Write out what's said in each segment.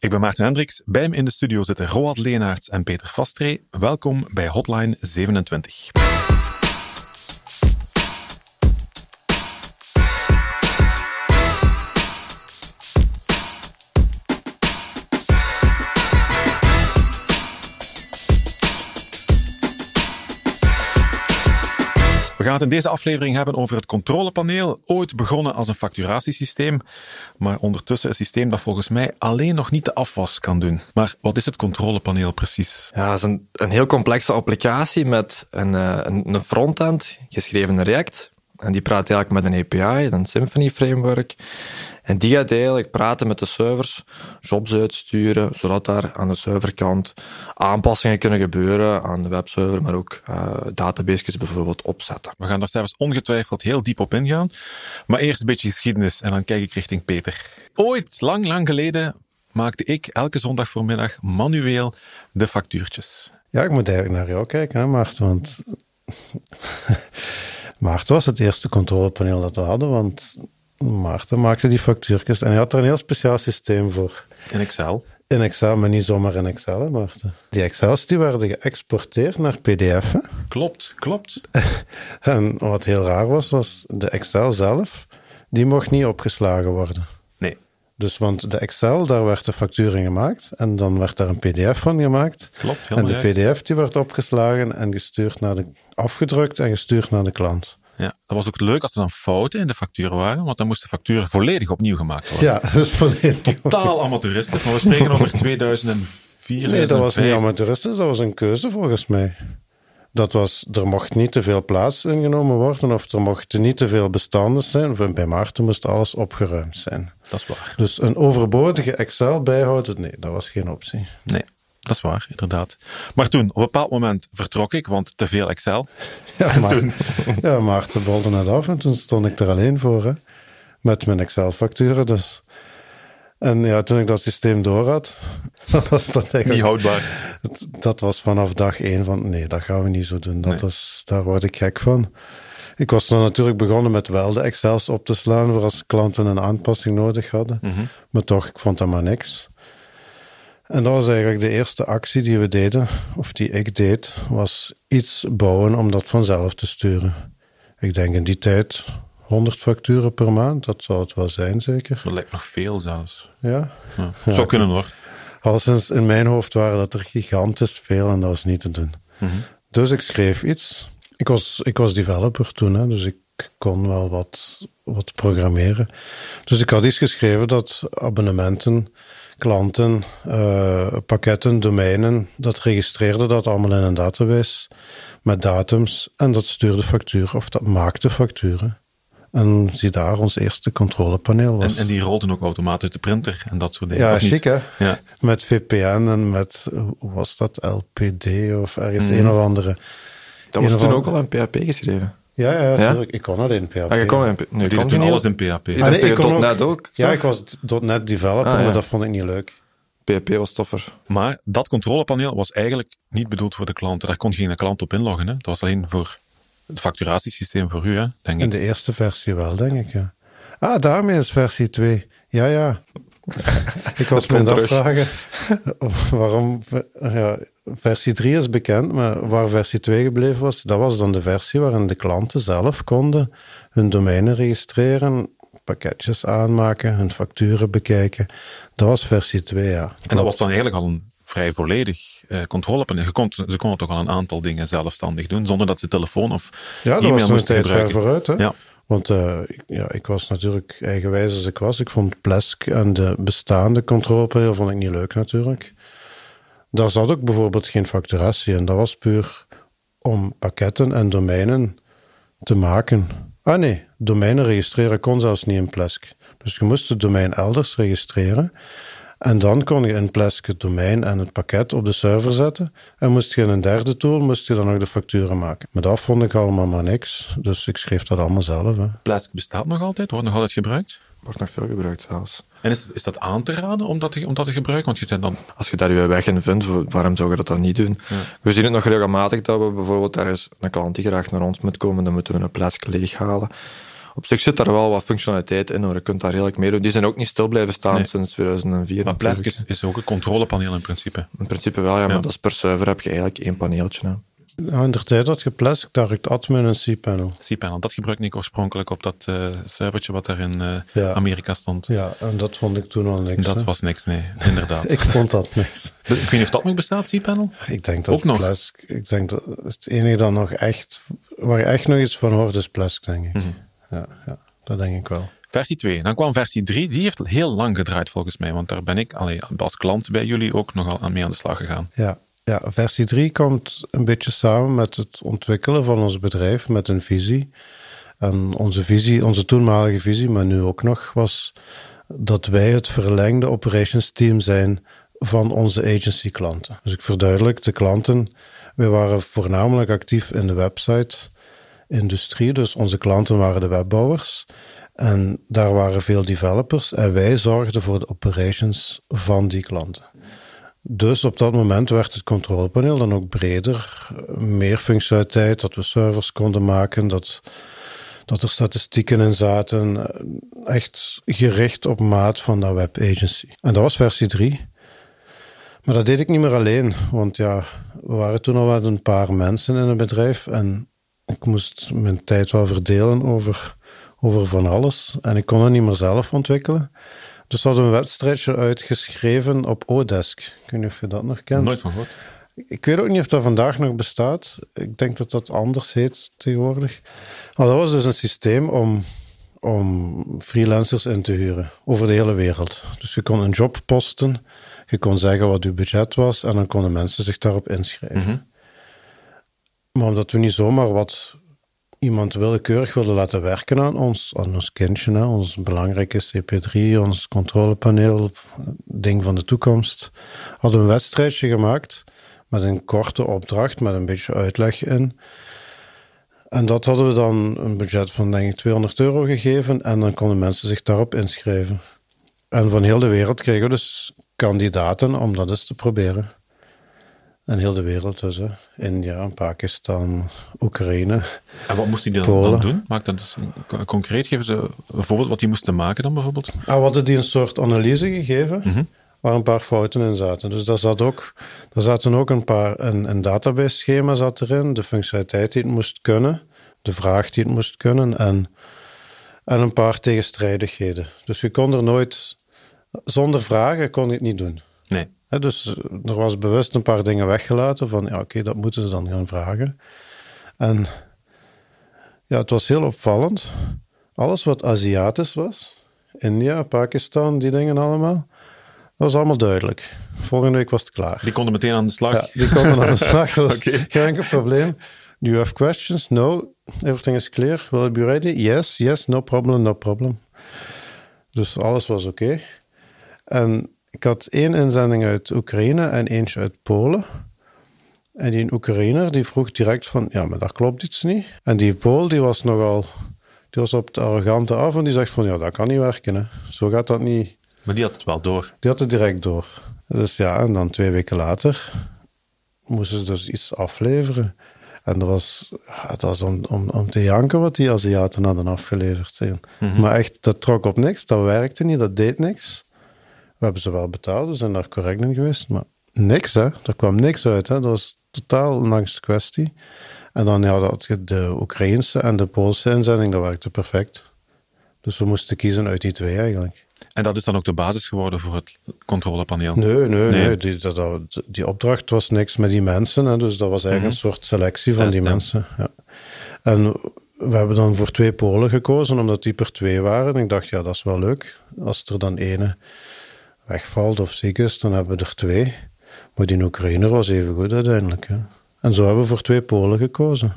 Ik ben Maarten Hendricks. Bij me in de studio zitten Roald Leenaerts en Peter Vastree. Welkom bij Hotline 27. Gaan in deze aflevering hebben over het controlepaneel. Ooit begonnen als een facturatiesysteem, maar ondertussen een systeem dat volgens mij alleen nog niet de afwas kan doen. Maar wat is het controlepaneel precies? Ja, het is een, een heel complexe applicatie met een, uh, een, een frontend, geschreven in React. En die praat eigenlijk met een API, een Symfony framework. En die gaat eigenlijk praten met de servers, jobs uitsturen, zodat daar aan de serverkant aanpassingen kunnen gebeuren aan de webserver, maar ook uh, databases bijvoorbeeld opzetten. We gaan daar zelfs ongetwijfeld heel diep op ingaan. Maar eerst een beetje geschiedenis en dan kijk ik richting Peter. Ooit, lang, lang geleden, maakte ik elke zondag voormiddag manueel de factuurtjes. Ja, ik moet eigenlijk naar jou kijken, hè, Maarten, want... Maarten was het eerste controlepaneel dat we hadden, want Maarten maakte die factuurtjes en hij had er een heel speciaal systeem voor. In Excel? In Excel, maar niet zomaar in Excel, hè, Maarten. Die Excels die werden geëxporteerd naar PDF. Klopt, klopt. en wat heel raar was, was de Excel zelf, die mocht niet opgeslagen worden. Nee. Dus, want de Excel, daar werd de factuur in gemaakt en dan werd daar een PDF van gemaakt. Klopt, En de PDF die werd opgeslagen en gestuurd naar de, afgedrukt en gestuurd naar de klant. Ja, dat was ook leuk als er dan fouten in de facturen waren, want dan moest de factuur volledig opnieuw gemaakt worden. Ja, dus volledig. Totaal amateuristisch, maar we spreken over 2004. Nee, dat was niet amateuristisch, dat was een keuze volgens mij. Dat was, er mocht niet te veel plaats ingenomen worden of er mochten niet te veel bestanden zijn. Bij Maarten moest alles opgeruimd zijn. Dat is waar. Dus een overbodige Excel bijhouden, nee, dat was geen optie. Nee. Dat is waar, inderdaad. Maar toen, op een bepaald moment vertrok ik, want te veel Excel. Ja, maar, toen... ja Maarten bolde net af en toen stond ik er alleen voor, hè, met mijn Excel-facturen. Dus. En ja, toen ik dat systeem door had, dat was dat eigenlijk... Niet houdbaar. Dat was vanaf dag één van, nee, dat gaan we niet zo doen. Dat nee. was, daar word ik gek van. Ik was dan natuurlijk begonnen met wel de Excels op te slaan voor als klanten een aanpassing nodig hadden. Mm -hmm. Maar toch, ik vond dat maar niks. En dat was eigenlijk de eerste actie die we deden, of die ik deed, was iets bouwen om dat vanzelf te sturen. Ik denk in die tijd 100 facturen per maand, dat zou het wel zijn zeker. Dat lijkt nog veel zelfs. Ja? ja. ja zou kunnen hoor. Al sinds in mijn hoofd waren dat er gigantisch veel en dat was niet te doen. Mm -hmm. Dus ik schreef iets. Ik was, ik was developer toen, hè, dus ik kon wel wat, wat programmeren. Dus ik had iets geschreven dat abonnementen klanten, uh, pakketten, domeinen, dat registreerde dat allemaal in een database met datums en dat stuurde factuur of dat maakte facturen. En zie daar, ons eerste controlepaneel was. En, en die rolden ook automatisch de printer en dat soort dingen. Ja, chic hè? Ja. Met VPN en met, hoe was dat, LPD of ergens mm. een of andere. Dat was toen ook al in PHP geschreven. Ja, ja. Ik kon dat in PHP. Ah, je kon in, nee, die kon alles in PHP. Ik, ah, nee, ik kon ook, ook. Ja, ik was .NET developer, ah, ja. maar dat vond ik niet leuk. PHP was toffer. Maar dat controlepaneel was eigenlijk niet bedoeld voor de klant. Daar kon geen klant op inloggen. Hè? Dat was alleen voor het facturatiesysteem voor u, hè, denk ik. In de eerste versie wel, denk ik, ja. Ah, daarmee is versie 2. Ja, ja. ik was me aan het afvragen waarom... Ja, versie 3 is bekend, maar waar versie 2 gebleven was, dat was dan de versie waarin de klanten zelf konden hun domeinen registreren, pakketjes aanmaken, hun facturen bekijken. Dat was versie 2, ja. En dat was dan eigenlijk al een vrij volledig uh, controlepaneel. Ze konden, ze konden toch al een aantal dingen zelfstandig doen, zonder dat ze telefoon of ja, e-mail moesten gebruiken. ver vooruit, hè? Ja. Want uh, ja, ik was natuurlijk eigenwijs als ik was. Ik vond Plesk en de bestaande controlepaneel vond ik niet leuk natuurlijk. Daar zat ook bijvoorbeeld geen facturatie in. Dat was puur om pakketten en domeinen te maken. Ah nee, domeinen registreren kon zelfs niet in Plesk. Dus je moest het domein elders registreren. En dan kon je in Plesk het domein en het pakket op de server zetten. En moest je in een derde tool, moest je dan nog de facturen maken. Maar dat vond ik allemaal maar niks. Dus ik schreef dat allemaal zelf. Hè. Plesk bestaat nog altijd? Wordt nog altijd gebruikt? Wordt nog veel gebruikt zelfs. En is, is dat aan te raden om dat te, om dat te gebruiken? Want je zei dan... Als je daar je weg in vindt, waarom zou je dat dan niet doen? Ja. We zien het nog regelmatig dat we bijvoorbeeld daar is een klant die graag naar ons moet komen, dan moeten we een Plesk leeghalen op zich zit daar wel wat functionaliteit in hoor. Je kunt daar redelijk mee doen. Die zijn ook niet stil blijven staan Nee. sinds 2004. Maar Plesk is, is ook een controlepaneel in principe. In principe wel, ja, maar Ja. dat is per server heb je eigenlijk één paneeltje. Hè. Ja, in de tijd had je Plesk, direct admin en cPanel. cPanel, dat gebruikte ik oorspronkelijk op dat eh servertje wat daar in eh, Ja. Amerika stond. Ja, en dat vond ik toen al niks. Dat hè. was niks, nee, inderdaad. Ik vond dat niks. ik weet niet of dat nog bestaat, cPanel. Ik denk dat Ook nog? Plesk, ik denk dat het enige dat nog echt, waar je echt nog iets van hoort, is Plesk, denk ik. Mhm. Ja, ja, dat denk ik wel. Versie 2. Dan kwam versie 3. Die heeft heel lang gedraaid volgens mij. Want daar ben ik allee, als klant bij jullie ook nogal aan mee aan de slag gegaan. Ja, ja, versie 3 komt een beetje samen met het ontwikkelen van ons bedrijf, met een visie. En onze visie, onze toenmalige visie, maar nu ook nog, was dat wij het verlengde operations team zijn van onze agency klanten. Dus ik verduidelijk, de klanten, wij waren voornamelijk actief in de website industrie, dus onze klanten waren de webbouwers. En daar waren veel developers en wij zorgden voor de operations van die klanten. Dus op dat moment werd het controlepaneel dan ook breder, meer functionaliteit, dat we servers konden maken, dat, dat er statistieken in zaten, echt gericht op maat van dat webagency. En dat was versie 3. Maar dat deed ik niet meer alleen, want ja, we waren toen al met een paar mensen in het bedrijf en ik moest mijn tijd wel verdelen over, over van alles en ik kon het niet meer zelf ontwikkelen. Dus we hadden een wedstrijdje uitgeschreven op Odesk. Ik weet niet of je dat nog kent. Nooit van gehoord. Ik weet ook niet of dat vandaag nog bestaat. Ik denk dat dat anders heet tegenwoordig. Maar dat was dus een systeem om, om freelancers in te huren over de hele wereld. Dus je kon een job posten, je kon zeggen wat je budget was en dan konden mensen zich daarop inschrijven. Maar omdat we niet zomaar wat iemand willekeurig wilden laten werken aan ons, aan ons kindje, hè, ons belangrijke CP3, ons controlepaneel, ding van de toekomst, hadden we een wedstrijdje gemaakt met een korte opdracht, met een beetje uitleg in. En dat hadden we dan een budget van denk ik 200 euro gegeven en dan konden mensen zich daarop inschrijven. En van heel de wereld kregen we dus kandidaten om dat eens te proberen. En heel de wereld dus, hè. India, Pakistan, Oekraïne. En wat moesten die dan, dan doen? Maak dat dus co- concreet. Geven ze een voorbeeld wat die moesten maken dan bijvoorbeeld? Ah, we hadden die een soort analyse gegeven, waar een paar fouten in zaten. Dus daar, zat ook, daar zaten ook een paar, een, een database schema zat erin, de functionaliteit die het moest kunnen, de vraag die het moest kunnen en, en een paar tegenstrijdigheden. Dus je kon er nooit, zonder vragen kon je het niet doen. Dus er was bewust een paar dingen weggelaten van, ja oké, dat moeten ze dan gaan vragen. En ja, het was heel opvallend. Alles wat Aziatisch was, India, Pakistan, die dingen allemaal, dat was allemaal duidelijk. Volgende week was het klaar. Die konden meteen aan de slag. Ja, die konden aan de slag. Dat geen enkel probleem. Do you have questions? No. Everything is clear. Will it be ready? Yes, yes, no problem, no problem. Dus alles was oké. En ik had één inzending uit Oekraïne en eentje uit Polen. En die Oekraïner die vroeg direct van, ja, maar daar klopt iets niet. En die Pool die was nogal, die was op het arrogante af en die zegt van, ja, dat kan niet werken. Hè. Zo gaat dat niet. Maar die had het wel door. Die had het direct door. Dus ja, en dan twee weken later moesten ze dus iets afleveren. En dat was, het was om, om, om te janken wat die Aziaten hadden afgeleverd. Zijn. Maar echt, dat trok op niks, dat werkte niet, dat deed niks. We hebben ze wel betaald, we zijn daar correct in geweest, maar niks, hè. Er kwam niks uit, hè. Dat was totaal een angst kwestie. En dan ja, had je de Oekraïnse en de Poolse inzending, dat werkte perfect. Dus we moesten kiezen uit die twee eigenlijk. En dat is dan ook de basis geworden voor het controlepaneel. Nee, nee, Nee. nee. Die, dat, die opdracht was niks met die mensen. Hè, dus dat was eigenlijk een soort selectie van die Test, mensen. Ja. En we hebben dan voor twee Polen gekozen, omdat die per twee waren. En ik dacht, ja, dat is wel leuk. Als er dan ene wegvalt of ziek is, dan hebben we er twee. Maar die Oekraïner was even goed uiteindelijk. Hè. En zo hebben we voor twee Polen gekozen.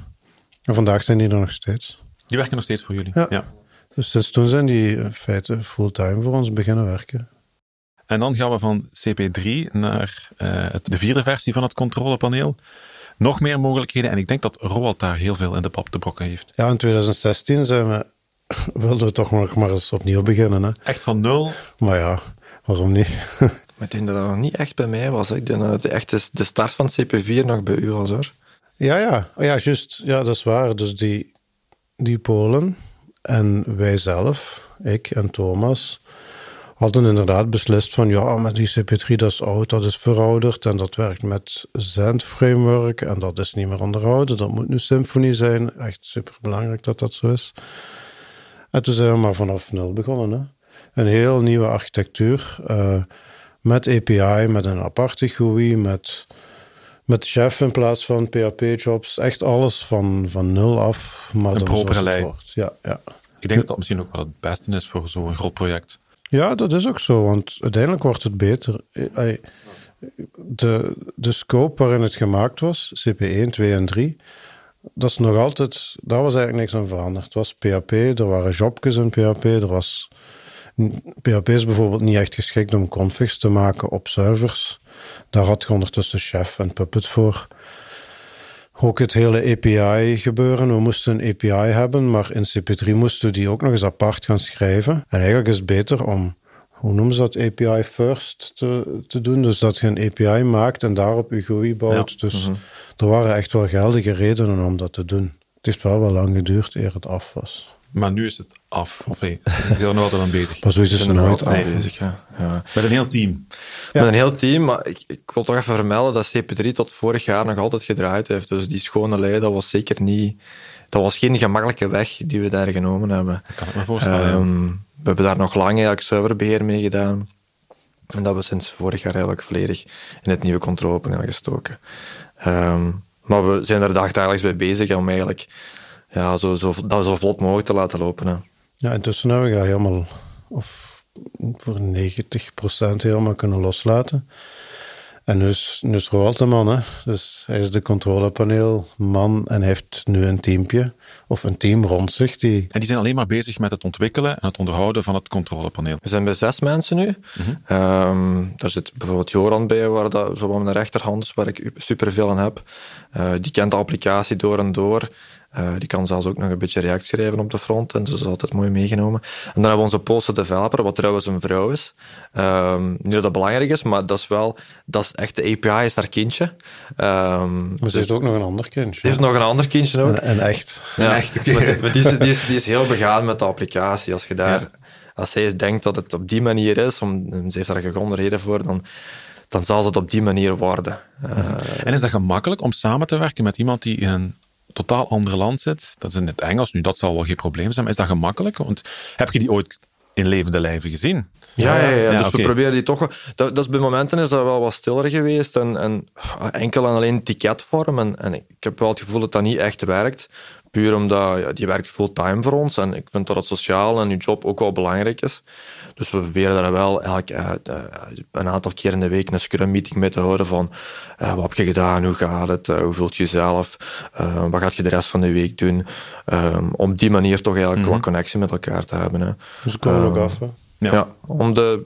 En vandaag zijn die er nog steeds. Die werken nog steeds voor jullie. Ja. Dus sinds toen zijn die in feite fulltime voor ons beginnen werken. En dan gaan we van CP3 naar eh, de vierde versie van het controlepaneel. Nog meer mogelijkheden. En ik denk dat Roald daar heel veel in de pap te brokken heeft. Ja, in 2016 zijn we, wilden we toch nog maar eens opnieuw beginnen. Hè? Echt van nul. Maar ja, waarom niet? Ik denk dat dat nog niet echt bij mij was. hè. Ik denk dat het echt de- start van CP4 nog bij u was hoor. ja, ja, oh, ja, juist. Ja, dat is waar. Dus die, die Polen En wij zelf, ik en Thomas, hadden inderdaad beslist van ja, maar die CP3 dat is oud, dat is verouderd en dat werkt met Zend framework en dat is niet meer onderhouden. Dat moet nu Symfony zijn. Echt super belangrijk dat dat zo is. En toen zijn we maar vanaf nul begonnen. Hè? Een heel nieuwe architectuur uh, met API, met een aparte GUI, met, met Chef in plaats van PHP-jobs. Echt alles van, van nul af. Maar een propere lijn. Ja, ja. Ik denk dat dat misschien ook wel het beste is voor zo'n groot project. Ja, dat is ook zo, want uiteindelijk wordt het beter. De, de scope waarin het gemaakt was, CP1, 2 en 3, dat is nog altijd, daar was eigenlijk niks aan veranderd. Het was PHP, er waren jobjes in PHP, er was... PHP is bijvoorbeeld niet echt geschikt om configs te maken op servers. Daar had je ondertussen Chef en Puppet voor. Ook het hele API gebeuren. We moesten een API hebben, maar in CP3 moesten we die ook nog eens apart gaan schrijven. En eigenlijk is het beter om, hoe noemen ze dat, API first te, te doen. Dus dat je een API maakt en daarop je GUI bouwt. Dus mhm. er waren echt wel geldige redenen om dat te doen. Het heeft wel wel lang geduurd eer het af was. Maar nu is het af. Of hey, ik ben er nog altijd aan bezig. Maar zo is het nooit af. bezig, ja. ja. Met een heel team. Met een heel team, maar ik, ik, wil toch even vermelden dat CP3 tot vorig jaar nog altijd gedraaid heeft. Dus die schone lei, dat was zeker niet... Dat was geen gemakkelijke weg die we daar genomen hebben. Dat kan ik me voorstellen. Um, we hebben daar nog lang eigenlijk serverbeheer mee gedaan. En dat we sinds vorig jaar eigenlijk volledig in het nieuwe controlepaneel gestoken. Um, maar we zijn er dagelijks bij bezig om eigenlijk ja, zo, zo, dat zo vlot mogelijk te laten lopen. Hè. Ja, intussen hebben we dat helemaal, of voor 90% helemaal kunnen loslaten. En nu is, nu is Roald de man, hè. Dus hij is de controlepaneelman en heeft nu een teampje, of een team rond zich. Die... En die zijn alleen maar bezig met het ontwikkelen en het onderhouden van het controlepaneel. We zijn bij zes mensen nu. Mm um, daar zit bijvoorbeeld Joran bij, waar dat zo aan mijn rechterhand is, waar ik superveel aan heb. Uh, die kent de applicatie door en door. Uh, die kan zelfs ook nog een beetje react schrijven op de front. En dus dat is altijd mooi meegenomen. En dan hebben we onze poster developer, wat trouwens een vrouw is. Um, niet dat dat belangrijk is, maar dat is wel... Dat is echt, de API is haar kindje. Um, maar ze dus, heeft ook nog een ander kindje. Ze heeft nog een ander kindje ook. En, echt. Ja, echt. Maar, maar die, is, die, is, die is heel begaan met de applicatie. Als je daar... Ja. Als zij denkt dat het op die manier is, om, ze heeft daar gegronde reden voor, dan dan zal het op die manier worden. Uh, en is dat gemakkelijk om samen te werken met iemand die in een totaal ander land zit. Dat is in het Engels. Nu, dat zal wel geen probleem zijn. Maar is dat gemakkelijk? Want heb je die ooit in levende lijven gezien? Ja, ja, ja. dus we proberen die toch... Dat, dat is bij momenten is dat wel wat stiller geweest. En, en enkel en alleen ticketvorm. En, en ik heb wel het gevoel dat dat niet echt werkt. Puur omdat ja, die werkt fulltime voor ons. En ik vind dat het sociaal en je job ook wel belangrijk is. Dus we proberen daar wel elk, uh, een aantal keer in de week een scrum meeting mee te houden van uh, wat heb je gedaan, hoe gaat het, hoe voelt je jezelf, wat gaat je de rest van de week doen. Um, om die manier toch eigenlijk mm -hmm. wat connectie met elkaar te hebben. Hè. Dus komen ook af. Hè? Ja. ja. om de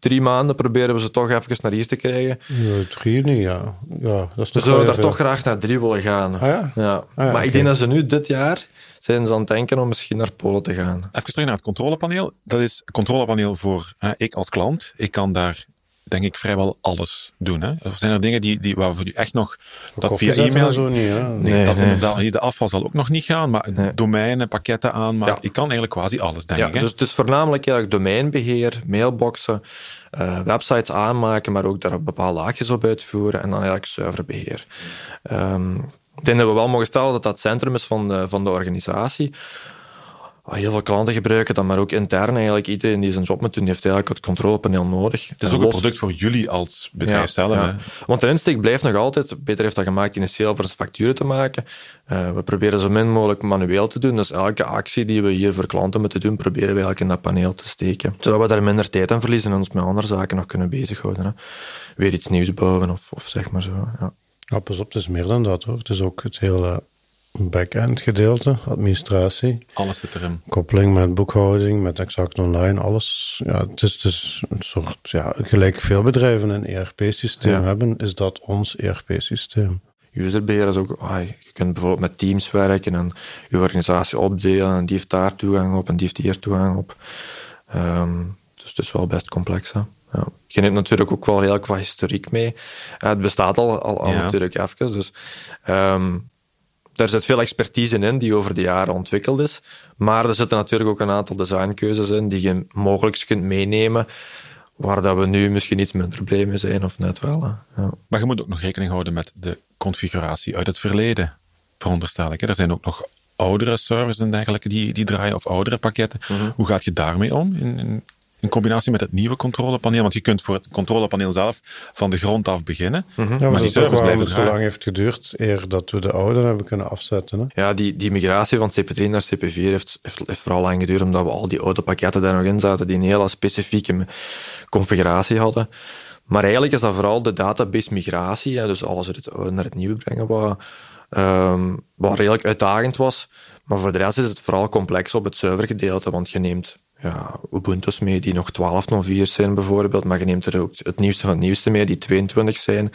drie maanden proberen we ze toch even naar hier te krijgen. Ja, drie niet, ja. ja dat is we zouden daar toch graag naar drie willen gaan. Ah, ja? ja. Ah, ja maar okay. ik denk dat ze nu dit jaar zijn ze aan het denken om misschien naar Polen te gaan. Even terug naar het controlepaneel. Dat is een controlepaneel voor hè, ik als klant. Ik kan daar denk ik vrijwel alles doen. Hè? Of zijn er dingen die, die, waarvoor u echt nog dat via e-mail... Zo niet, hè? Nee, nee, dat nee. inderdaad, de afval zal ook nog niet gaan, maar nee. domeinen, pakketten aan, maar ja. ik kan eigenlijk quasi alles, denk ja, ik. Hè? Dus is voornamelijk eigenlijk domeinbeheer, mailboxen, uh, websites aanmaken, maar ook daar bepaalde laagjes op uitvoeren en dan eigenlijk serverbeheer. Um, ik denk dat we wel mogen stellen dat dat het centrum is van de, van de organisatie. Heel veel klanten gebruiken dat, maar ook intern eigenlijk. Iedereen die zijn job moet doen, heeft eigenlijk het controlepaneel nodig. Het is ook los... een product voor jullie als bedrijf ja, zelf. Ja. Want de insteek blijft nog altijd, Peter heeft dat gemaakt initieel voor zijn facturen te maken. Uh, we proberen zo min mogelijk manueel te doen. Dus elke actie die we hier voor klanten moeten doen, proberen we eigenlijk in dat paneel te steken. Zodat we daar minder tijd aan verliezen en ons met andere zaken nog kunnen bezighouden. Hè. Weer iets nieuws bouwen of, of zeg maar zo. Ja. Ja, pas op, het is meer dan dat hoor. Het is ook het hele back-end gedeelte, administratie. Alles zit erin. Koppeling met boekhouding, met Exact Online, alles. Ja, het is, is een soort, ja, gelijk veel bedrijven een ERP-systeem ja. hebben, is dat ons ERP-systeem. Userbeheer is ook, ah, je kunt bijvoorbeeld met teams werken en je organisatie opdelen en die heeft daar toegang op en die heeft hier toegang op. Um, dus het is wel best complex. Hè? Ja. Je neemt natuurlijk ook wel heel qua historiek mee. Het bestaat al, al, al ja. natuurlijk even. Dus, um, daar zit veel expertise in die over de jaren ontwikkeld is. Maar er zitten natuurlijk ook een aantal designkeuzes in die je mogelijk kunt meenemen waar dat we nu misschien iets minder blij mee zijn of net wel. Ja. Maar je moet ook nog rekening houden met de configuratie uit het verleden, veronderstel ik. Er zijn ook nog oudere servers en dergelijke die, die draaien, of oudere pakketten. Mhm. Hoe gaat je daarmee om in, in, in combinatie met het nieuwe controlepaneel? Want je kunt voor het controlepaneel zelf van de grond af beginnen. Mhm. Ja, maar, maar die blijven zo lang heeft geduurd eer dat we de oude hebben kunnen afzetten. Hè? Ja, die, die migratie van CP3 naar CP4 heeft, heeft, heeft vooral lang geduurd, omdat we al die oude pakketten daar nog in zaten, die een hele specifieke configuratie hadden. Maar eigenlijk is dat vooral de database migratie, hè, dus alles uit het oude naar het nieuwe brengen, wat, ehm, wat redelijk uitdagend was. Maar voor de rest is het vooral complex op het servergedeelte, want je neemt ja, Ubuntu's mee die nog 12.04 zijn bijvoorbeeld, maar je neemt er ook het nieuwste van het nieuwste mee die 22 zijn.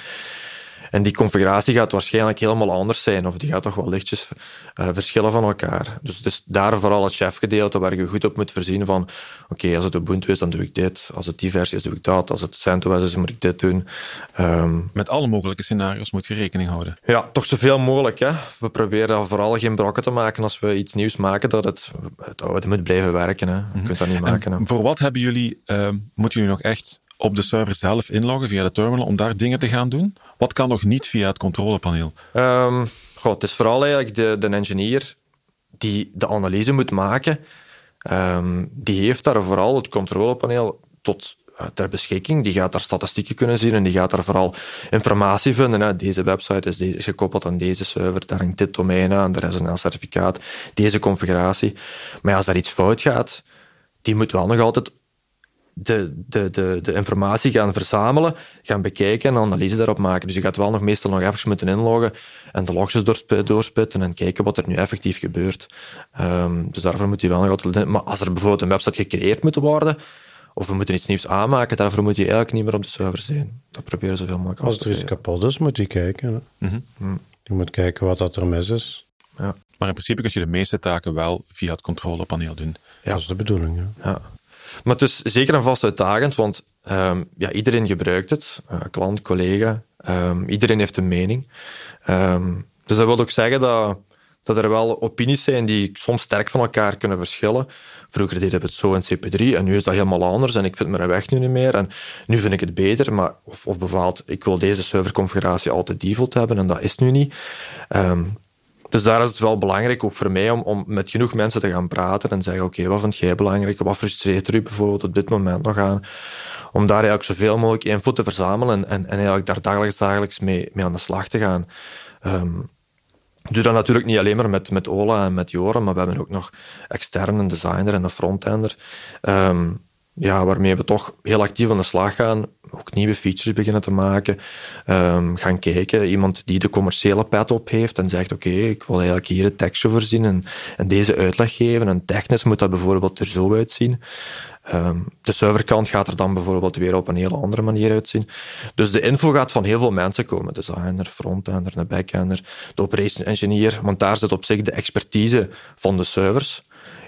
En die configuratie gaat waarschijnlijk helemaal anders zijn, of die gaat toch wel lichtjes eh, verschillen van elkaar. Dus het is daar vooral het chefgedeelte waar je goed op moet voorzien van oké, als het Ubuntu is, dan doe ik dit. Als het die versie is, doe ik dat. Als het CentOS is, moet ik dit doen. Ehm, Met alle mogelijke scenario's moet je rekening houden. ja, toch zoveel mogelijk. Hè. We proberen vooral geen brokken te maken als we iets nieuws maken, dat het, het oude moet blijven werken. Hè. Je kunt dat niet maken. hè. Voor wat hebben jullie, eh, moeten jullie nog echt op de server zelf inloggen via de terminal om daar dingen te gaan doen? Wat kan nog niet via het controlepaneel? Ehm goh, het is vooral eigenlijk de, de engineer die de analyse moet maken. Ehm, die heeft daar vooral het controlepaneel tot eh, ter beschikking. Die gaat daar statistieken kunnen zien en die gaat daar vooral informatie vinden. Hè. Deze website is, deze, gekoppeld aan deze server, daar hangt dit domein aan, daar is een certificaat, deze configuratie. Maar als daar iets fout gaat, die moet wel nog altijd de, de, de, de informatie gaan verzamelen, gaan bekijken en analyse daarop maken. Dus je gaat wel nog meestal nog even moeten inloggen en de logs doorsp- doorspitten en kijken wat er nu effectief gebeurt. Ehm, dus daarvoor moet je wel nog altijd... Maar als er bijvoorbeeld een website gecreëerd moet worden, of we moeten iets nieuws aanmaken, daarvoor moet je eigenlijk niet meer op de server zijn. Dat proberen zoveel mogelijk af Als er iets kapot is, moet je kijken. Hè? Mhm. Je moet kijken wat dat er mis is. Ja. Maar in principe kun je de meeste taken wel via het controlepaneel doen. Ja. Dat is de bedoeling. Hè? Ja. Maar het is zeker en vast uitdagend, want ehm, ja, iedereen gebruikt het. Eh, klant, collega, ehm, iedereen heeft een mening. Ehm, dus dat wil ook zeggen dat, dat er wel opinies zijn die soms sterk van elkaar kunnen verschillen. Vroeger deden we het zo in CP3 en nu is dat helemaal anders en ik vind mijn weg nu niet meer en nu vind ik het beter. Maar, of, of bijvoorbeeld, ik wil deze serverconfiguratie altijd default hebben en dat is nu niet. Dus daar is het wel belangrijk, ook voor mij, om, om met genoeg mensen te gaan praten en zeggen, oké, wat vind jij belangrijk? Wat frustreert er u bijvoorbeeld op dit moment nog aan? Om daar eigenlijk zoveel mogelijk input te verzamelen en, en, en eigenlijk daar dagelijks, dagelijks mee, mee aan de slag te gaan. Ehm, doe dat natuurlijk niet alleen maar met, met Ola en met Joren, maar we hebben ook nog extern een designer en een frontender. Ehm, ja, waarmee we toch heel actief aan de slag gaan. Ook nieuwe features beginnen te maken. Ehm, gaan kijken. Iemand die de commerciële pet op heeft en zegt: Oké, ik wil eigenlijk hier het tekstje voorzien en, deze uitleg geven. En technisch moet dat bijvoorbeeld er zo uitzien. Ehm, de serverkant gaat er dan bijvoorbeeld weer op een hele andere manier uitzien. Dus de info gaat van heel veel mensen komen. Designer, frontender, een backender, de operation engineer. Want daar zit op zich de expertise van de servers.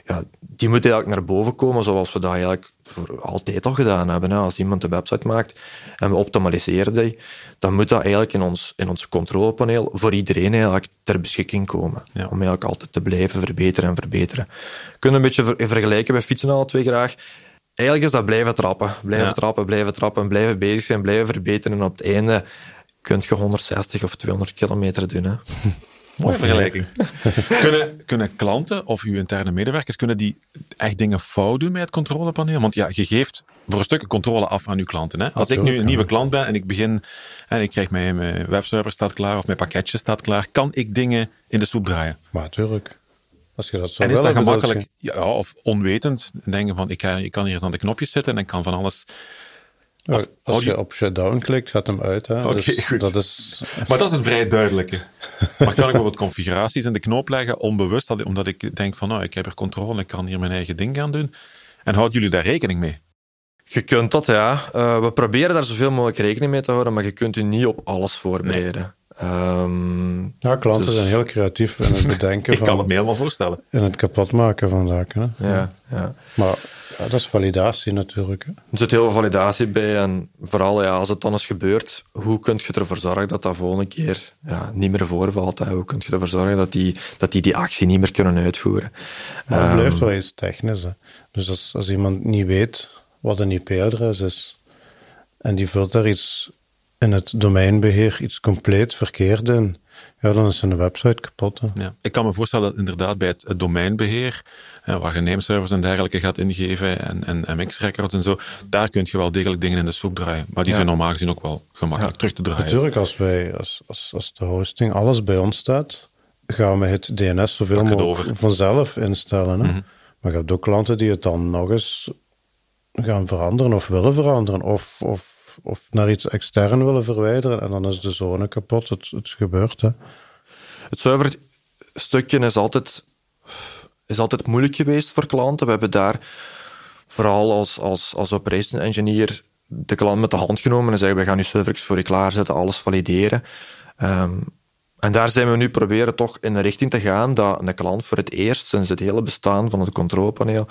Ja, die moet eigenlijk naar boven komen zoals we dat eigenlijk voor altijd al gedaan hebben. hè. Als iemand een website maakt en we optimaliseren die, dan moet dat eigenlijk in ons, in ons controlepaneel voor iedereen eigenlijk ter beschikking komen. Ja. Om eigenlijk altijd te blijven verbeteren en verbeteren. We kunnen een beetje ver- vergelijken bij fietsen alle twee graag. Eigenlijk is dat blijven trappen. Blijven Ja. trappen, blijven trappen, blijven bezig zijn, blijven verbeteren. En op het einde kun je 160 of 200 kilometer doen. Hè. Mooie vergelijking. kunnen, kunnen klanten of uw interne medewerkers kunnen die echt dingen fout doen met het controlepaneel? Want ja, je geeft voor een stuk controle af aan uw klanten. Hè? Als ik nu een nieuwe klant ben en ik begin en ik krijg mijn, mijn webserver staat klaar of mijn pakketje staat klaar, kan ik dingen in de soep draaien? Maar natuurlijk. Als je dat zo En is dat gemakkelijk, ja, of onwetend, denken van ik, ga, ik kan hier eens aan de knopjes zitten en ik kan van alles. Of- als je op shutdown klikt, gaat hem uit. Oké, Dus goed. Dat is, Maar dat is een vrij duidelijke. Maar kan ik bijvoorbeeld configuraties in de knoop leggen, onbewust, dat- omdat ik denk van nou, ik heb er controle, ik kan hier mijn eigen ding gaan doen. En houden jullie daar rekening mee? Je kunt dat, ja. Eh, we proberen daar zoveel mogelijk rekening mee te houden, maar je kunt je niet op alles voorbereiden. Ehm, Ja, klanten dus- zijn heel creatief in het bedenken Ik kan het me helemaal voorstellen. in het kapotmaken van zaken. Hè? ja, ja. Maar ja, dat is validatie natuurlijk. Hè? Er zit heel veel validatie bij. En vooral ja, als het dan eens gebeurt, hoe kun je ervoor zorgen dat dat volgende keer ja, niet meer voorvalt? Hè? Hoe kun je ervoor zorgen dat die, dat die die actie niet meer kunnen uitvoeren? Maar het Ehm, blijft wel iets technisch. Hè? Dus als, als iemand niet weet wat een IP-adres is en die vult daar iets in het domeinbeheer iets compleet verkeerd in, ja, dan is zijn website kapot. Hè? Ja. Ik kan me voorstellen dat inderdaad bij het, het domeinbeheer, waar je nameservers en dergelijke gaat ingeven en, en MX-records en zo, daar kun je wel degelijk dingen in de soep draaien. Maar die Ja. zijn normaal gezien ook wel gemakkelijk terug te draaien. Natuurlijk, als, wij, als, als, als de hosting alles bij ons staat, gaan we het DNS zoveel het mogelijk vanzelf instellen. Hè? Mhm. Maar je hebt ook klanten die het dan nog eens gaan veranderen of willen veranderen. Of, of, of naar iets extern willen verwijderen. En dan is de zone kapot. Het, het gebeurt. Hè? Het serverstukje is altijd, is altijd moeilijk geweest voor klanten. We hebben daar vooral als, als, als operation engineer de klant met de hand genomen en zeggen we gaan nu servers voor je klaarzetten, alles valideren. Ehm, en daar zijn we nu proberen toch in een richting te gaan dat een klant voor het eerst sinds het hele bestaan van het controlepaneel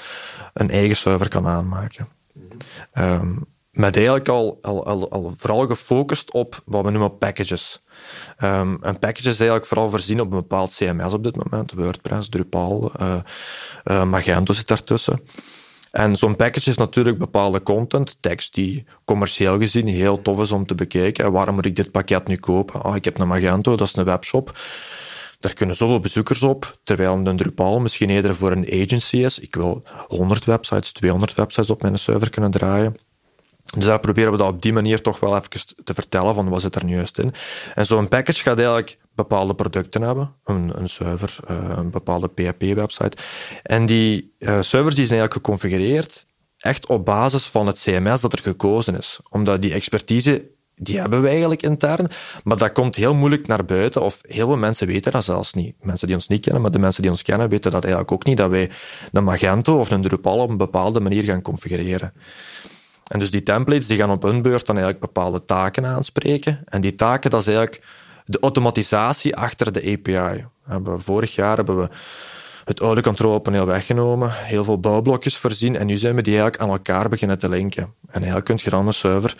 een eigen server kan aanmaken. Ehm, met eigenlijk al, al, al, al vooral gefocust op wat we noemen packages. Ehm, een package is eigenlijk vooral voorzien op een bepaald CMS op dit moment. WordPress, Drupal, eh, eh, Magento zit daartussen. En zo'n package heeft natuurlijk bepaalde content, tekst die commercieel gezien heel tof is om te bekijken. En waarom moet ik dit pakket nu kopen? Ah, ik heb een Magento, dat is een webshop. Daar kunnen zoveel bezoekers op, terwijl een Drupal misschien eerder voor een agency is. Ik wil 100 websites, 200 websites op mijn server kunnen draaien. Dus daar proberen we dat op die manier toch wel even te vertellen van wat zit er nu juist in. En zo'n package gaat eigenlijk bepaalde producten hebben. Een, een server, eh, een bepaalde PHP-website. En die eh, servers die zijn eigenlijk geconfigureerd echt op basis van het CMS dat er gekozen is. Omdat die expertise, die hebben we eigenlijk intern, maar dat komt heel moeilijk naar buiten. Of heel veel mensen weten dat zelfs niet. Mensen die ons niet kennen, maar de mensen die ons kennen weten dat eigenlijk ook niet, dat wij een Magento of een Drupal op een bepaalde manier gaan configureren. En dus die templates die gaan op hun beurt dan eigenlijk bepaalde taken aanspreken. En die taken, dat is eigenlijk de automatisatie achter de API. Hebben, vorig jaar hebben we het oude controlepaneel weggenomen, heel veel bouwblokjes voorzien en nu zijn we die eigenlijk aan elkaar beginnen te linken. En eigenlijk kun je dan een server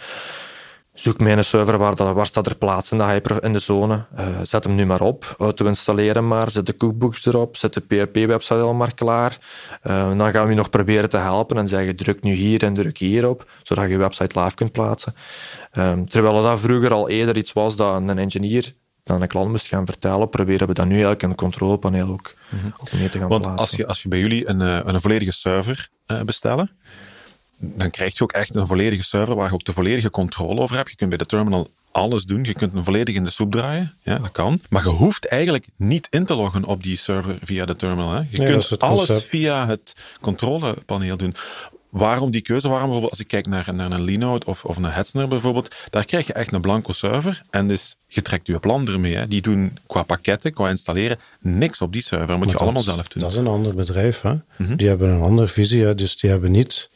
Zoek mij een server waar, dat, waar staat er plaats in de, hyper, in de zone. Uh, zet hem nu maar op. Auto-installeren maar. Zet de cookbooks erop. Zet de PHP-website al maar klaar. Uh, dan gaan we je nog proberen te helpen en zeggen druk nu hier en druk hier op, zodat je je website live kunt plaatsen. Um, terwijl dat vroeger al eerder iets was dat een engineer dan een klant moest gaan vertellen, proberen we dat nu eigenlijk in het controlepaneel ook mm -hmm. mee te gaan Want plaatsen. als je, als je bij jullie een, een volledige server uh, bestellen, dan krijg je ook echt een volledige server waar je ook de volledige controle over hebt. Je kunt bij de terminal alles doen. Je kunt hem volledig in de soep draaien. Ja, dat kan. Maar je hoeft eigenlijk niet in te loggen op die server via de terminal. Hè. Je kunt alles via het controlepaneel doen. Waarom die keuze? Waarom bijvoorbeeld als ik kijk naar, naar een Linode of, of een Hetzner bijvoorbeeld, daar krijg je echt een blanco server en dus je trekt je plan ermee. Hè. Die doen qua pakketten, qua installeren, niks op die server. Dat moet je allemaal zelf doen. Dat is een ander bedrijf. Hè? Mhm. Die hebben een andere visie. Hè? Dus die hebben niet...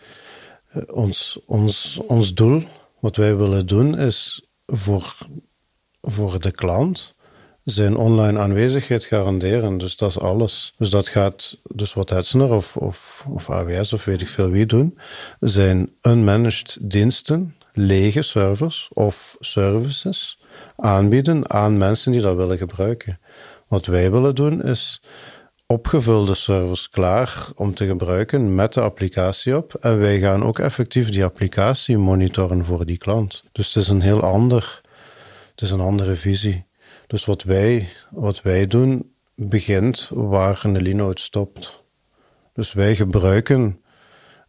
eh, Ons, ons, ons doel, wat wij willen doen, is voor, voor de klant zijn online aanwezigheid garanderen. Dus dat is alles. Dus dat gaat, dus wat Hetzner of, of, of AWS of weet ik veel wie doen, zijn unmanaged diensten, lege servers of services aanbieden aan mensen die dat willen gebruiken. Wat wij willen doen is opgevulde servers klaar om te gebruiken met de applicatie op. En wij gaan ook effectief die applicatie monitoren voor die klant. Dus het is een heel ander, het is een andere visie. Dus wat wij, wat wij doen, begint waar een Linode stopt. Dus wij gebruiken,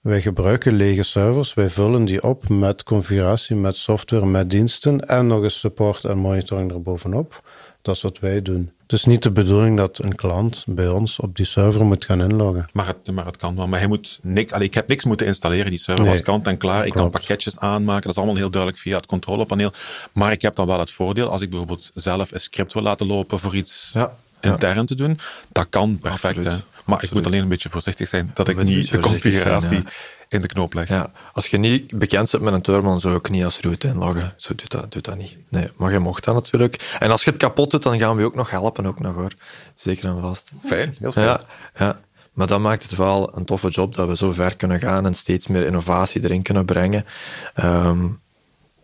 wij gebruiken lege servers, wij vullen die op met configuratie, met software, met diensten en nog eens support en monitoring erbovenop. Dat is wat wij doen. Dus niet de bedoeling dat een klant bij ons op die server moet gaan inloggen. Maar het, maar het kan wel. Maar hij moet niks, allee, ik heb niks moeten installeren. Die server Nee. was kant en klaar. Ik kan pakketjes aanmaken. Dat is allemaal heel duidelijk via het controlepaneel. Maar ik heb dan wel het voordeel, als ik bijvoorbeeld zelf een script wil laten lopen voor iets Ja. intern te doen, dat kan perfect. Absoluut. Maar ik moet alleen een beetje voorzichtig zijn dat ik niet de zijn, configuratie in de knoop leg. Ja, als je niet bekend bent met een terminal, zou ik niet als route inloggen. Zo doet dat, doet dat niet. Nee, maar je mocht dat natuurlijk. En als je het kapot doet, dan gaan we ook nog helpen, ook nog hoor. Zeker en vast. Fijn, heel fijn. Ja, ja. Maar dat maakt het wel een toffe job dat we zo ver kunnen gaan en steeds meer innovatie erin kunnen brengen. Ehm,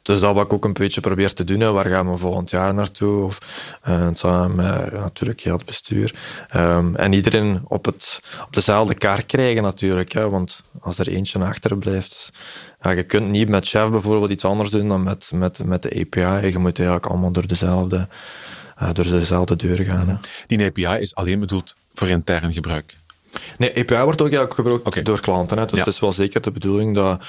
dus dat wat ik ook een beetje probeer te doen. Waar gaan we volgend jaar naartoe? Of, uh, samen met natuurlijk heel het bestuur. Um, en iedereen op, het, op dezelfde kaart krijgen natuurlijk. Hè. Want als er eentje achterblijft... Ja, je kunt niet met Chef bijvoorbeeld iets anders doen dan met, met, met de API. Je moet eigenlijk allemaal door dezelfde, uh, door dezelfde deur gaan. Hè. Die API is alleen bedoeld voor intern gebruik. Nee, API wordt ook eigenlijk gebruikt okay. door klanten. Hè. Dus ja. het is wel zeker de bedoeling dat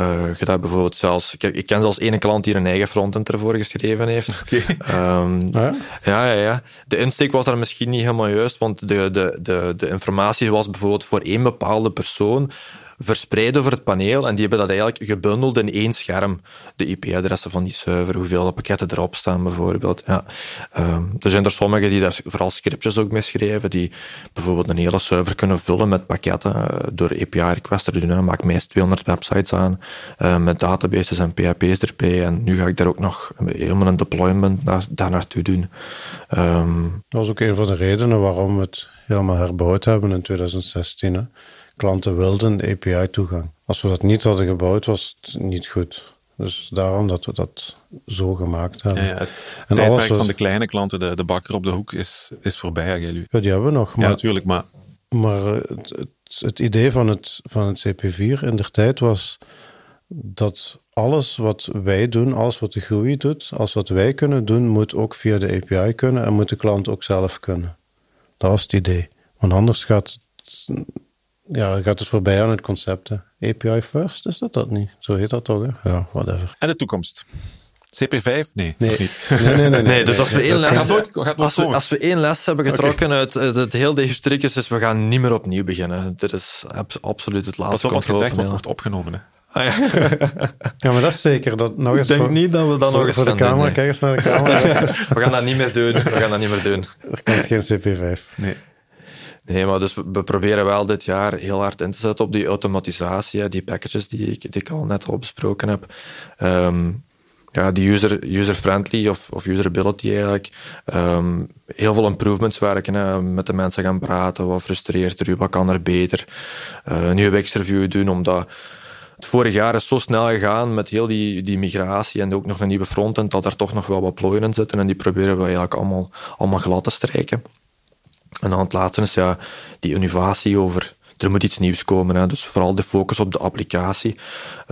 uh, je dat bijvoorbeeld zelfs... Ik, ik ken zelfs ene klant die een eigen frontend ervoor geschreven heeft. Okay. Um, ja? ja? Ja, ja, De insteek was daar misschien niet helemaal juist, want de, de, de, de informatie was bijvoorbeeld voor één bepaalde persoon verspreid over het paneel en die hebben dat eigenlijk gebundeld in één scherm. De IP-adressen van die server, hoeveel pakketten erop staan bijvoorbeeld. Ja. Um, er zijn er sommigen die daar vooral scriptjes ook mee schrijven, die bijvoorbeeld een hele server kunnen vullen met pakketten uh, door API-requests te doen. Maak meest 200 websites aan uh, met databases en PHP's erbij en nu ga ik daar ook nog helemaal een deployment naar, daar naartoe doen. Um, dat was ook een van de redenen waarom we het helemaal herbouwd hebben in 2016. Hè? Klanten wilden API-toegang. Als we dat niet hadden gebouwd, was het niet goed. Dus daarom dat we dat zo gemaakt hebben. Ja, ja, het en tijdperk was... van de kleine klanten, de, de bakker op de hoek, is, is voorbij, jullie. Ja, die hebben we nog. Maar, ja, natuurlijk, maar... Maar het, het, het, idee van het, van het CP4 in der tijd was dat alles wat wij doen, alles wat de groei doet, alles wat wij kunnen doen, moet ook via de API kunnen en moet de klant ook zelf kunnen. Dat was het idee. Want anders gaat het ja, gaat het voorbij aan het concept. Hè. API first, is dat dat niet? Zo heet dat toch? Hè? Ja, whatever. En de toekomst? CP5? Nee, nee. niet. Nee, nee, nee, nee, nee, dus als we één les, gaat nooit, gaat als, we, als we één les hebben getrokken okay. uit, uit het heel deze is we gaan niet meer opnieuw beginnen. Dit is absoluut het laatste Pas op wat gezegd wordt opgenomen. Hè. Ah, ja. ja, maar dat is zeker. Dat nog eens ik denk voor, niet dat we dat voor, nog eens voor de camera, doen, nee. kijk eens naar de camera. we gaan dat niet meer doen. We gaan dat niet meer doen. Er komt geen CP5. Nee. Nee, maar dus we proberen wel dit jaar heel hard in te zetten op die automatisatie, die packages die ik, die al net al besproken heb. Um, ja, die user, user-friendly of, of usability eigenlijk. Um, heel veel improvements werken, hè, met de mensen gaan praten, wat frustreert er wat kan er beter. Uh, een UX-review doen, omdat het vorig jaar is zo snel gegaan met heel die, die migratie en ook nog een nieuwe frontend, dat er toch nog wel wat plooien in zitten en die proberen we eigenlijk allemaal, allemaal glad te strijken. En dan het laatste is ja, die innovatie over er moet iets nieuws komen. Hè. Dus vooral de focus op de applicatie.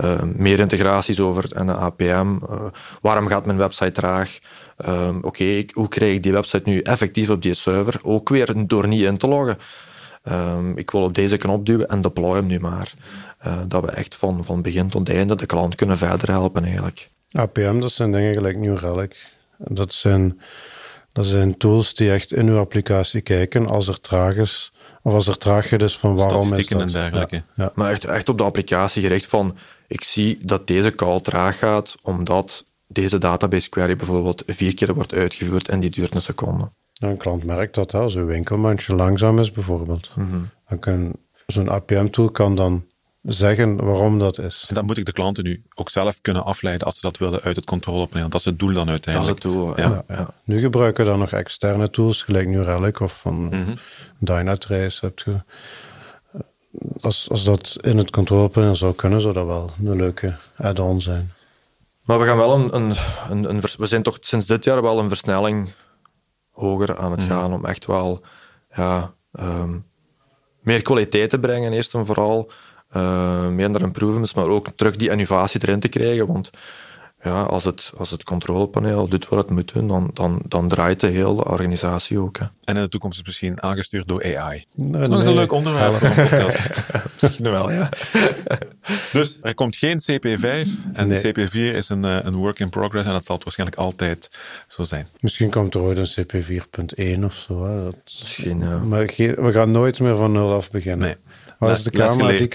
Uh, meer integraties over en de APM. Uh, waarom gaat mijn website traag? Uh, Oké, hoe krijg ik die website nu effectief op die server? Ook weer door niet in te loggen. ik wil op deze knop duwen en deploy hem nu maar. dat we echt van, van begin tot einde de klant kunnen verder helpen eigenlijk. APM, dat zijn dingen gelijk New Relic. Dat zijn dat zijn tools die echt in uw applicatie kijken als er traag is. Of als er traagheid is van waarom is dat. en dergelijke. Ja, ja. Maar echt, echt op de applicatie gericht van... Ik zie dat deze call traag gaat, omdat deze database query bijvoorbeeld vier keer wordt uitgevoerd en die duurt een seconde. Ja, een klant merkt dat hè, als uw winkelmandje langzaam is bijvoorbeeld. Mm -hmm. Dan kan zo'n APM-tool kan dan zeggen waarom dat is. En dan moet ik de klanten nu ook zelf kunnen afleiden als ze dat willen uit het controlepaneel. Dat is het doel dan uiteindelijk. Dat is het doel, ja. ja. ja. Nu gebruiken we dan nog externe tools, gelijk New Relic of van mm Mhm. -hmm. Dynatrace. Heb je. Als, als dat in het controlepaneel zou kunnen, zou dat wel een leuke add-on zijn. Maar we gaan wel een, een, een, een, we zijn toch sinds dit jaar wel een versnelling hoger aan het Mhm. gaan om echt wel ja, um, meer kwaliteit te brengen, eerst en vooral. Uh, minder improvements, maar ook terug die innovatie erin te krijgen. Want ja, als, het, als het controlepaneel doet wat het moet doen, dan, dan, dan draait de hele organisatie ook. Hè. En in de toekomst is misschien aangestuurd door AI. Nee, Dat is nog eens een leuk onderwerp. Misschien wel, ja. Dus er komt geen CP5 en Nee. CP4 is een, eh, een work in progress en dat zal het waarschijnlijk altijd zo zijn. Misschien komt er ooit een CP 4.1 of zo. Hè. Dat, Misschien, ja. Maar we gaan nooit meer van nul af beginnen. Nee. Waar is de camera? Die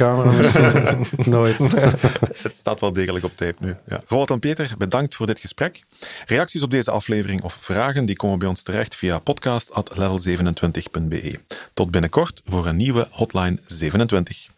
nooit. Het staat wel degelijk op tape nu. Ja. Roald en Peter, bedankt voor dit gesprek. Reacties op deze aflevering of vragen die komen bij ons terecht via podcast.level27.be. Tot binnenkort voor een nieuwe Hotline 27.